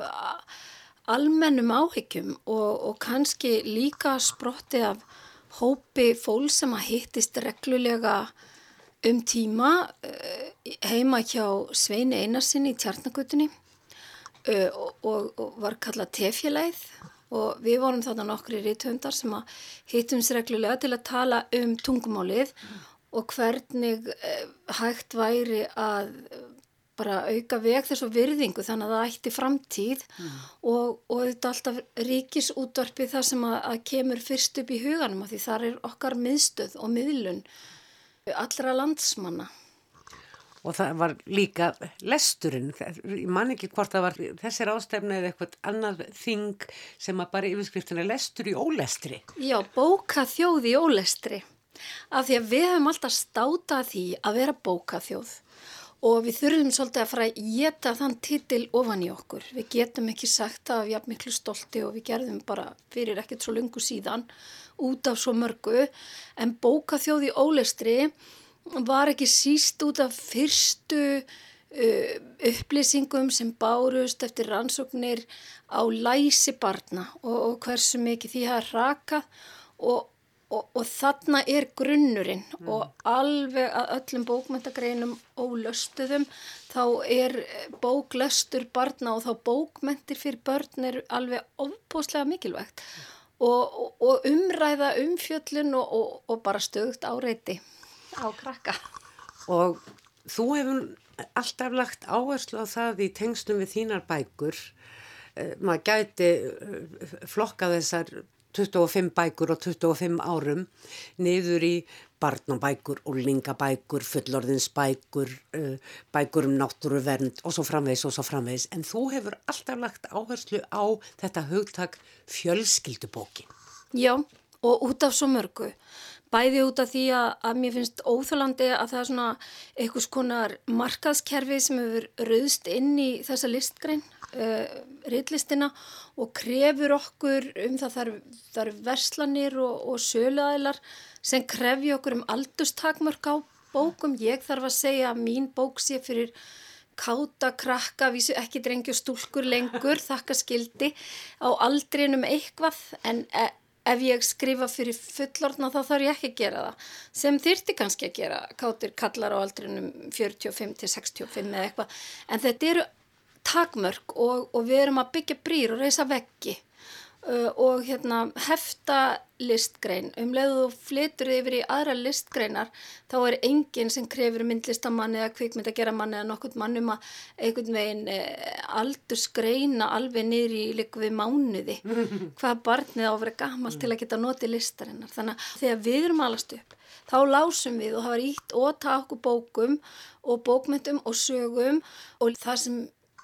almennum áhyggjum og, og kannski líka sprotti af hópi fól sem að hittist reglulega um tíma uh, heima hjá Sveini Einarsinni í Tjarnagutunni uh, og, og, og var kallað tefjuleið og við vorum þarna nokkri rítöndar sem að hittum sér reglulega til að tala um tungumálið mm. og hvernig uh, hægt væri að bara auka veg þessu virðingu þannig að það ætti framtíð mm. og, og þetta alltaf ríkisútvarpi það sem að, að kemur fyrst upp í huganum því þar er okkar miðstöð og miðlun allra landsmanna. Og það var líka lesturinn, ég man ekki hvort það var þessir ástefna eða eitthvað annað þing sem að bara yfirskriftin er lestur í ólestri. Já, bóka þjóð í ólestri af því að við hefum alltaf státað því að vera bóka þjóð og við þurfum svolítið að fara að geta þann titil ofan í okkur. Við getum ekki sagt það af jafn miklu stolti og við gerðum bara fyrir ekkert svo lungu síðan út af svo mörgu en bókaþjóði ólestri var ekki síst út af fyrstu uh, upplýsingum sem bárust eftir rannsóknir á læsi barna og, og hversu mikið því að raka og Og, og þarna er grunnurinn mm. og alveg að öllum bókmentagreinum ólöstuðum þá er bóklöstur barna og þá bókmentir fyrir börn er alveg ofbóslega mikilvægt og, og, og umræða umfjöllun og bara stöðugt áreiti á krakka. Og þú hefur alltaf lagt áherslu á það í tengstum við þínar bækur. Eh, maður gæti eh, flokka þessar 25 bækur og 25 árum niður í barnabækur, úlingabækur, fullorðinsbækur, uh, bækur um náttúruvernd og svo framvegs og svo framvegs. En þú hefur alltaf lagt áherslu á þetta hugtak fjölskyldubóki. Já, og út af svo mörgu. Bæði út af því að, að mér finnst óþálandi að það er svona einhvers konar markaðskerfi sem hefur rauðst inn í þessa listgrein uh, riðlistina og krefur okkur um það þar, þar verslanir og, og söluælar sem krefju okkur um aldurstakmörk á bókum. Ég þarf að segja að mín bók sé fyrir káta, krakka, vísu ekki drengju stúlkur lengur, þakka skildi á aldrinum eitthvað. En, ef ég skrifa fyrir fullorðna þá þarf ég ekki að gera það. Sem þyrti kannski að gera kátir kallar á aldrinum 45 til 65 eða eitthvað. En þetta eru takmörk og, og við erum að byggja brýr og reysa veggi uh, og hérna hefta listgrein. Um leiðu þú flytur yfir í aðra listgreinar þá er enginn sem krefur myndlistamann eða kvikmynd að gera mann eða nokkurt mann um að einhvern veginn eh, aldursgreina alveg niður í líku við mánuði. Hvað barnið á að vera gamalt til að geta notið listarinnar. Þannig að þegar við erum alast upp þá lásum við og það var ítt og taka okkur bókum og bókmyndum og sögum og það sem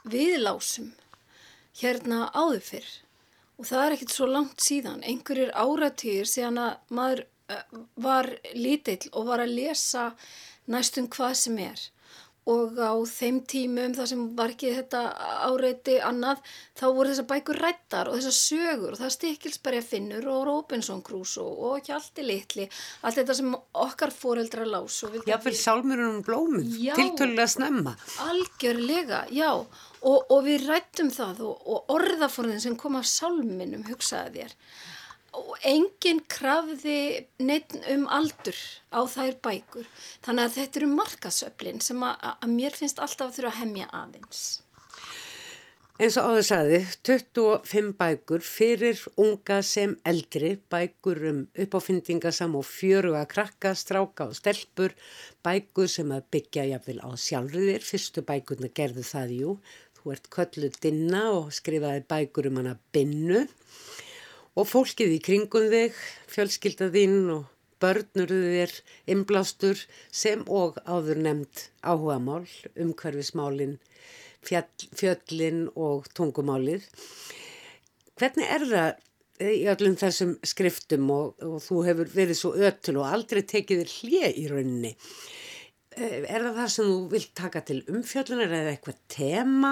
við lásum hérna áður fyrr. Og það er ekkert svo langt síðan. Einhverjir áratýr síðan að maður uh, var lítill og var að lesa næstum hvað sem er og á þeim tímum þar sem var ekki þetta áreiti annað þá voru þessar bækur rættar og þessar sögur. Og það stikkilsberja finnur og Robinson Crusoe og ekki allt í litli. Allt þetta sem okkar fóreldra lás Jáfnveil sálmurinn um blómum, tiltölulega snemma. Algjörlega, já. Og, og við rættum það og, og orðaforðin sem kom af sálminum hugsaði þér enginn krafði neitt um aldur á þær bækur. Þannig að þetta eru markasöflin sem að, að mér finnst alltaf þurfa að hemja aðeins. Eins og áður sagði 25 bækur fyrir unga sem eldri bækur um uppáfindingasam og fjöruga krakka, stráka og stelpur bækur sem að byggja jafnvel á sjálfriðir, fyrstu bækurna gerðu það jú, þú ert köllu dinna og skrifaði bækur um hana binnu og fólkið í kringum þig, fjölskylda þín og börnur þér inblástur sem og áður nefnd áhugamál, umhverfismálin, fjall, fjöllin og tungumálið. Hvernig er það í öllum þessum skriftum og, og þú hefur verið svo ötul og aldrei tekið þér hlið í rauninni? Er það það sem þú vilt taka til umfjöllunar eða eitthvað tema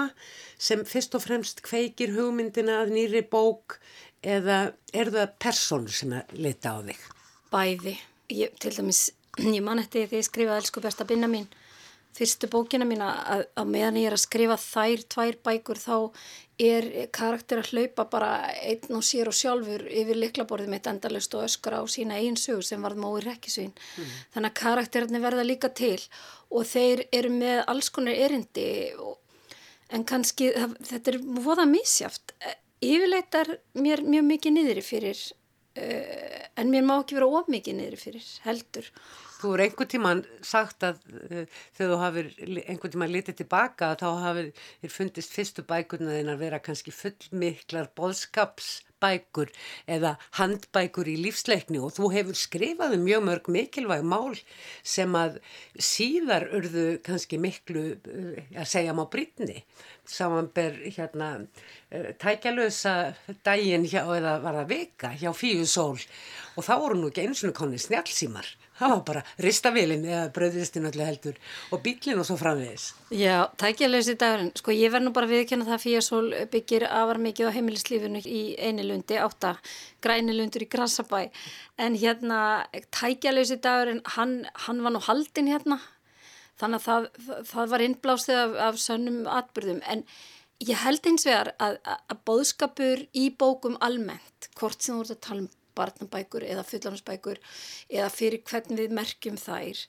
sem fyrst og fremst kveikir hugmyndina að nýri bók eða er það persónu sem að leta á þig? Bæði. Ég, til dæmis, ég man eftir því ég skrifaði Elsku besta binna mín fyrstu bókina mín að, að meðan ég er að skrifa þær tvær bækur þá er karakter að hlaupa bara einn og sér og sjálfur yfir liklaborðið mitt endalust og öskra á sína einn sögur sem varð mói rekkisvín. Mm. Þannig að karakterarnir verða líka til og þeir eru með alls konar erindi og, en kannski þetta er voða misjáft yfirleitt er mér mjög mikið niðri fyrir uh, en mér má ekki vera of mikið niðri fyrir heldur. Þú er einhvern tíman sagt að uh, þegar þú hafið einhvern tíman litið tilbaka þá hafið fundist fyrstu bækurna þinn að vera kannski fullmiklar boðskapsbækur eða handbækur í lífsleikni og þú hefur skrifað um mjög mörg mikilvæg mál sem að síðar urðu kannski miklu uh, að segja má brítni samanber hérna uh, tækjalösa daginn hjá, eða var það vika hjá Fíu Sól og þá voru nú ekki eins og konni snjálfsímar það var bara ristavélin eða bröðristin öllu heldur og bílin og svo framvegis. Já, tækjalösi dagurinn. Sko ég verð nú bara viðkjöna það fyrir að sól byggir afar mikið á heimilislífinu í einilundi, átta grænilundur í Grassabæ. En hérna, tækjalösi dagurinn, hann, hann var nú haldinn hérna. Þannig að það, það var innblásið af, af sönnum atbyrðum. En ég held eins vegar að, að, að bóðskapur í bókum almennt, hvort sem þú ert að tala um barnabækur eða fullansbækur eða fyrir hvernig við merkjum þær.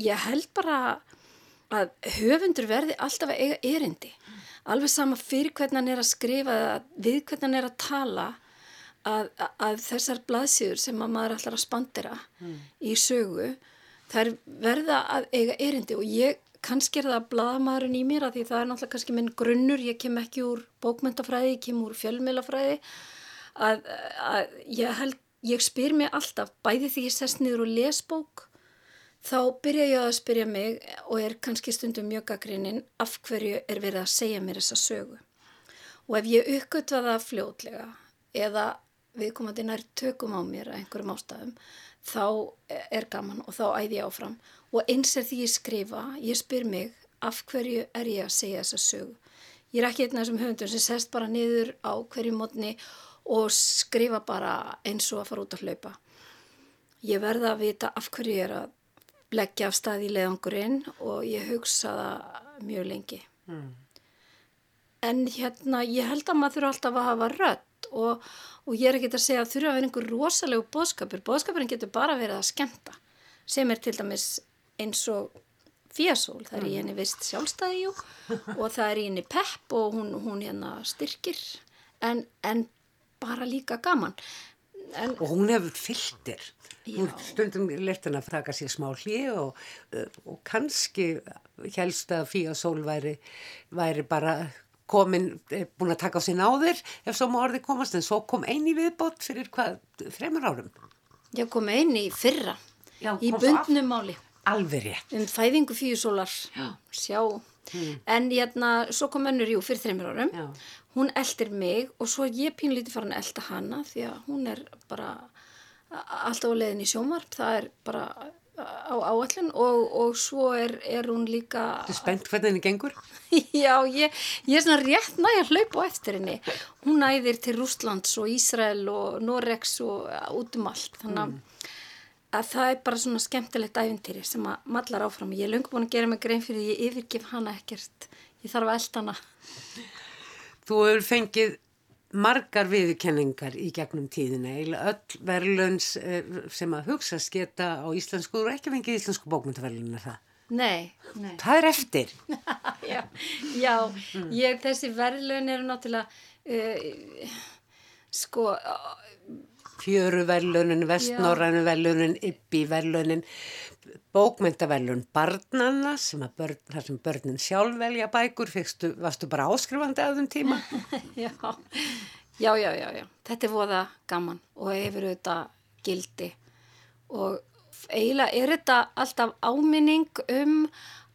Ég held bara að höfundur verði alltaf að eiga erindi. Alveg sama fyrir hvernig hann er að skrifa við hvernig hann er að tala að, að, að þessar blaðsíður sem að maður ætlar að spandera mm. í sögu þær verða að eiga erindi og ég kannski er það blaðamæðurinn í mér að því það er náttúrulega kannski minn grunnur, ég kem ekki úr bókmyndafræði, ég kem úr fjölmilafræði að, að ég held, ég spyr mig alltaf, bæði því ég sest niður og les bók, þá byrja ég að spyrja mig og er kannski stundum mjög gaggrinnin af hverju er verið að segja mér þessa sögu. Og ef ég uppgötva það fljótlega eða viðkomandi nær tökum á mér að einhverjum ástæðum, þá er gaman og þá æði ég áfram. Og eins er því ég skrifa, ég spyr mig af hverju er ég að segja þessa sögu. Ég er ekki einn af þessum höfundum sem sest bara niður á hverju mótni og skrifa bara eins og að fara út að hlaupa. Ég verða að vita af hverju ég er að leggja af stað í leiðangurinn og ég hugsa það mjög lengi. Mm. En hérna, ég held að maður þurfa alltaf að hafa rött og, og ég er ekki að segja að þurfa að vera einhver rosalegu bóðskapur. Bóðskapurinn getur bara verið að skemmta sem er til dæmis eins og fíasól, það er í henni vist sjálfstæði jú, og það er í henni pepp og hún, hún hérna styrkir en, en bara líka gaman. En, Og hún hefur fylltir. Hún Já. stundum lert henni að fraka sér smá hlið og, uh, og kannski helst að Fía Sól væri, væri bara komin, eh, búin að taka á sig náður ef svo má orðið komast en svo kom eini viðbót fyrir hvað, þremur árum. ég kom í fyrra Já, í bundnum máli. Alveg rétt. um fæðingu fíusólar sjá en hérna, svo kom önnur jú fyrir þreymur árum Já. Hún eldir mig og svo ég pínlítið farin að elda hana því að hún er bara alltaf á leiðin í sjómarp það er bara á áallin og, og svo er, er hún líka Þú er spennt hvernig henni gengur? Já, ég, ég er svona rétt næg að hlaupa á eftir henni. Hún æðir til Rústlands og Ísrael og Norex og út um allt. Þannig að- að það er bara svona skemmtilegt æfintýri sem að mallar áfram. Ég er löngu búin að gera mig grein fyrir því ég yfirgif hana ekkert. Ég þarf að elda hana. Þú hefur fengið margar viðurkenningar í gegnum tíðina, eiginlega öll verðlöns sem að hugsast geta á íslensku, eru ekki fengið íslensku bókmyndaverðlunum það. Nei, nei. Það er eftir. já, já ég, þessi verðlun eru náttúrulega, uh, sko, Fjöru verðlunin, vestnorrænu verðlunin, bókmyndaverðlun barnanna sem að börn, þar sem börnin sjálf velja bækur, fyrstu, varstu bara áskrifandi að þeim tíma? já, já, já, já, já. Þetta er voða gaman og hefur auðvitað gildi og eiginlega er þetta alltaf áminning um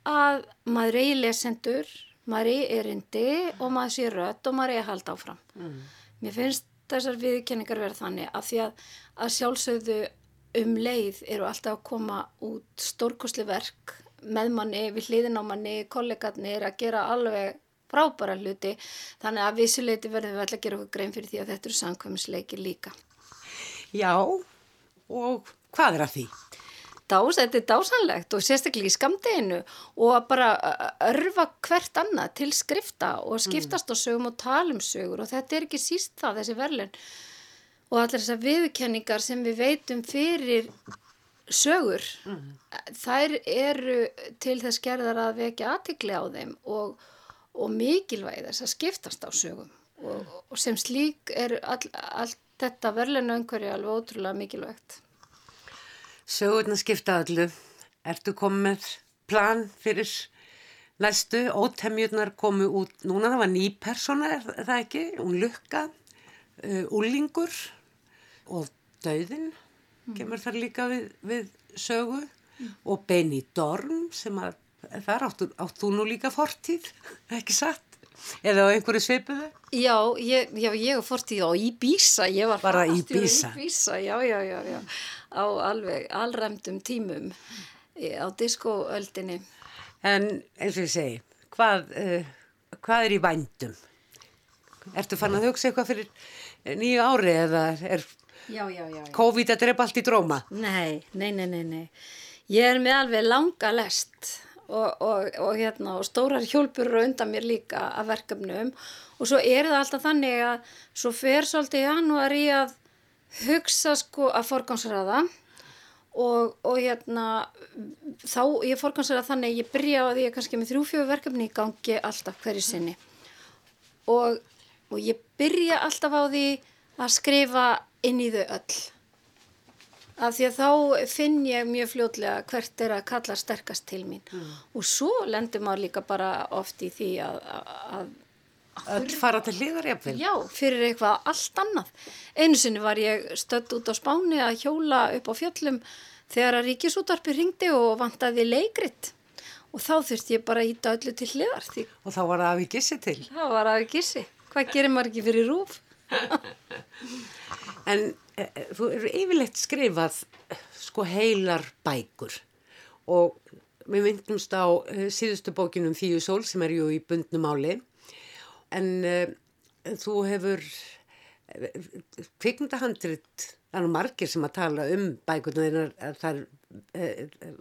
að maður eigi lesendur, maður eigi erindi og maður sé rött og maður eigi að halda áfram. Mér finnst þessar viðkenningar vera þannig að því að, að sjálfsögðu um leið eru alltaf að koma út stórkosli verk með manni, við hliðin á manni, kollegarnir að gera alveg frábæra hluti þannig að vissuleiti verðum við alltaf að gera okkur grein fyrir því að þetta eru samkvæmisleikir líka. Já, og hvað er að því? Dás, þetta er dásanlegt og sérstaklega í skamdeginu og að bara örfa hvert annað til skrifta og skiptast á sögum og tala um sögur og þetta er ekki síst það þessi verðlun og allir þessar viðurkenningar sem við veitum fyrir sögur þær eru til þess gerðar að vekja aðtikli á þeim og, og mikilvægi þess að skiptast á sögum og, og sem slík er all, allt þetta verðlun umhverju alveg ótrúlega mikilvægt. Sögurna skipta öllu. Ertu komið plan fyrir næstu? Ótemjurnar komu út, núna það var ný persóna, er það ekki? Hún lukka, uh, úlingur og döðin kemur þar líka við, við sögu og Benny Dorm sem að þar áttu, áttu nú líka fortíð, ekki satt? Eða á einhverju svipuðu? Já, ég, já, ég fór til á Íbísa, ég var Bara Íbísa? Íbísa, já, já, já, já, á alveg alræmdum tímum á diskoöldinni. En eins og ég segi, hvað, uh, hvað er í vændum? Ertu fann að hugsa eitthvað fyrir eh, nýju ári eða er Já, já, já. COVID að drepa allt í dróma? Nei, nei, nei, nei, nei. Ég er með alveg langa lest og, og, og, hérna, og stórar hjólpurur undan mér líka af verkefnum og svo er það alltaf þannig að svo fer svolítið í janúar í að hugsa sko að forgámsraða og, og hérna þá ég forgámsraða þannig að ég byrja á því að ég er kannski með þrjú-fjögur verkefni í gangi alltaf hverju sinni og, og ég byrja alltaf á því að skrifa inn í þau öll. Af því að þá finn ég mjög fljótlega hvert er að kalla sterkast til mín. Og svo lendur maður líka bara oft í því að, að Öll fara til hliðar jafnvel? já, fyrir eitthvað allt annað. Einu sinni var ég stödd út á Spáni að hjóla upp á fjöllum þegar að ríkisútvarpi ringdi og vantaði leikrit. Og þá þurfti ég bara að íta öllu til hliðar því Og þá var það að við gissi til. það var að gissi. Hvað gerir maður ekki fyrir rúf En e, e, þú eru yfirleitt skrifað sko heilar bækur. Og við myndumst á e, síðustu bókinum Fíu Sól sem er ju í bundnum áli en e, þú hefur kvikmyndahandrit það eru margir sem að tala um bækurnar að það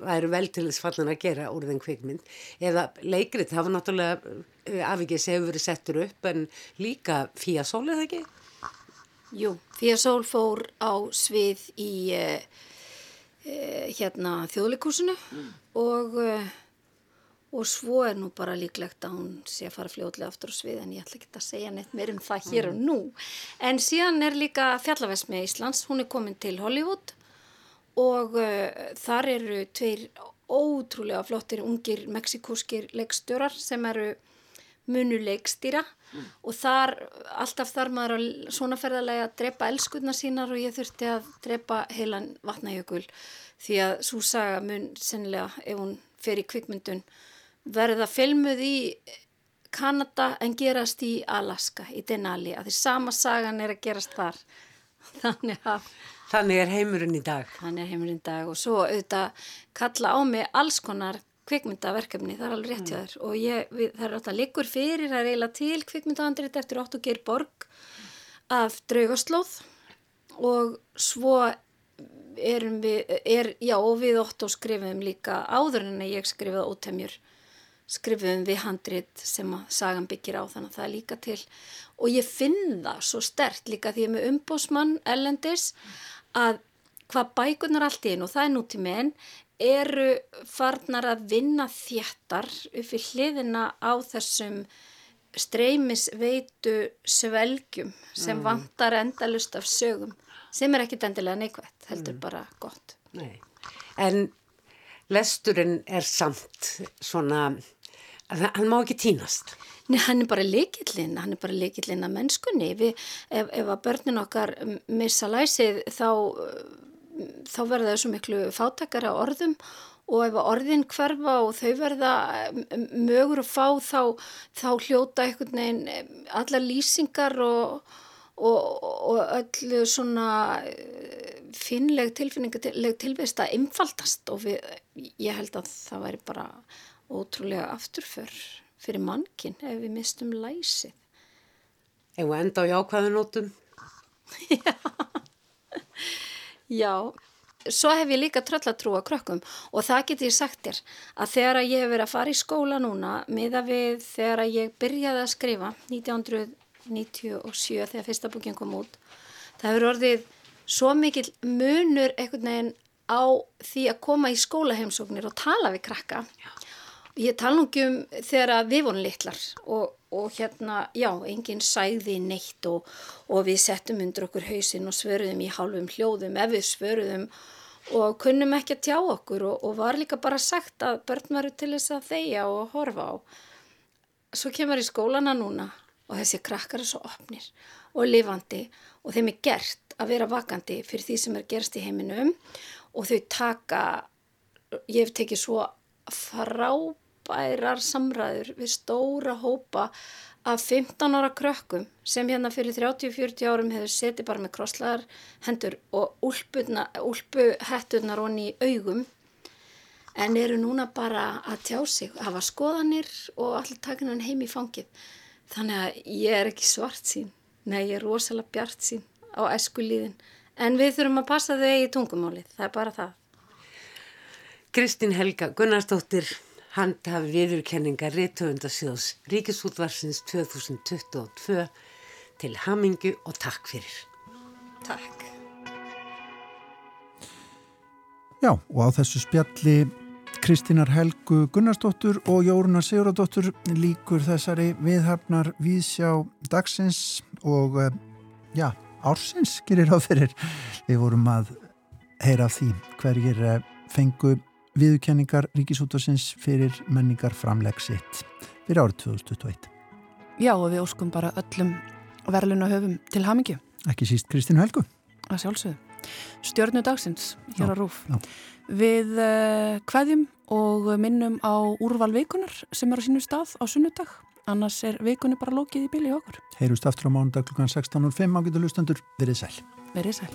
væru vel til þess fallan að gera úr þenn kvikmynd. Eða leikrit, það var náttúrulega afvikið sem hefur verið settur upp en líka Fía Sól eða ekki? Jú, Fía Sól fór á svið í uh, uh, hérna þjóðleikúsinu og, uh, og svo er nú bara líklegt að hún sé að fara fljóðlega aftur á svið en ég ætla ekki að segja neitt meir um það hér og nú. En síðan er líka fjallavesmi Íslands, hún er komin til Hollywood og þar eru tveir ótrúlega flottir ungir meksikúskir leikstjórar sem eru munu leikstýra og þar, alltaf þar maður á svona ferðarlega að drepa elskurna sínar og ég þurfti að drepa heilan vatnajökul því að svo saga mun sennilega ef hún fer í kvikmyndun verða filmuð í Kanada en gerast í Alaska, í Denali, að því sama sagan er að gerast þar þannig að Þannig er heimurinn í dag. Þannig er heimurinn í dag og svo auðvitað kalla á mig alls konar kvikmyndaverkefni, það er alveg rétt hjá þér. Og ég, við, það er alltaf líkur fyrir er eiginlega til kvikmyndaandrit eftir Otto Geir Borg af Draugaslóð. Og svo erum við, er, já og við Otto skrifum líka áður en að ég skrifaði ótemjur skrifum við handrit sem að sagan byggir á þannig að það er líka til. Og ég finn það svo stert líka því að með umbósmann ellendis að hvað bækunar allt í einu og það er nútími en eru farnar að vinna þjættar upp í hliðina á þessum streymisveitu svelgjum sem Mm. vantar endalust af sögum sem er ekkit endilega neikvægt, heldur Mm. bara gott. Nei. En lesturinn er samt svona, hann má ekki týnast. Nei, hann er bara leikillinn, hann er bara leikillinn að mennskunni. Við, ef, ef að börnin okkar missa læsið þá, þá verða þau svo miklu fátakara orðum og ef orðin hverfa og þau verða mögur að fá þá, þá hljóta einhvern veginn em, allar lýsingar og, og, og öllu svona eh, finnleg tilfinningaleg tilvist að einfaldast og við, ég held að það væri bara ótrúlega afturför fyrir mannkinn ef við mistum læsið. Við enda á jákvæðu nótum. Já, svo hef ég líka tröllatrú að krökkum og það get ég sagt þér að þegar að ég hef verið að fara í skóla núna miða við þegar að ég byrjaði að skrifa 1997 þegar fyrsta búkin kom út það hefur orðið svo mikill munur einhvern veginn á því að koma í skólaheimsóknir og tala við krakka Ég tala nú ekki um þegar við vorum litlar og, og hérna, já, enginn sæði neitt og, og við settum undir okkur hausinn og svöruðum í hálfum hljóðum ef við svöruðum og kunnum ekki að tjá okkur og, og var líka bara sagt að börn varu til þess að þeia og horfa á. Svo kemur í skólana núna og þessi krakkar er svo opnir og lifandi og þeim er gert að vera vakandi fyrir því sem er gerst í heiminum og þau taka, ég hef tekið svo frábærar samræður við stóra hópa af 15 ára krökkum sem hérna fyrir 30-40 árum hefur setið bara með krosslaðar hendur og úlpuhetturnar honni í augum en eru núna bara að tjá sig, hafa skoðanir og allir takin hann heim í fangið. Þannig að ég er ekki svart sín, nei ég er rosalega bjart sín á esku líðin. En við þurfum að passa þau í tungumálið, það er bara það. Kristín Helga Gunnarsdóttir, handhafi viðurkenninga Ríðtöfundasjóðs Ríkisútvarsins 2022 til hamingu og takk fyrir. Takk. Já, og á þessu spjalli Kristínar Helgu Gunnarsdóttur og Jóruna Siguradóttur líkur þessari viðhafnar viðsjá dagsins og eh, já, ársins gerir á fyrir. Við vorum að heyra af því hverjir eh, fengu viðurkenningar Ríkisútvarsins fyrir menningar framlegg sitt fyrir árið 2021. Já, og við óskum bara öllum verðluna höfum til hamingju. Ekki síst Kristínu Helgu. Að sjálfsögðu. Stjörnu dagsins hér Já, á Rúf. já. Við uh, kveðjum og minnum á úrval vikunar sem er á sínu stað á sunnudag. Annars er vikunni bara lókið í bíli okkur. Heyrust aftur á mánudag klukkan 16.05 á getur lustendur verið sæl. Verið sæl.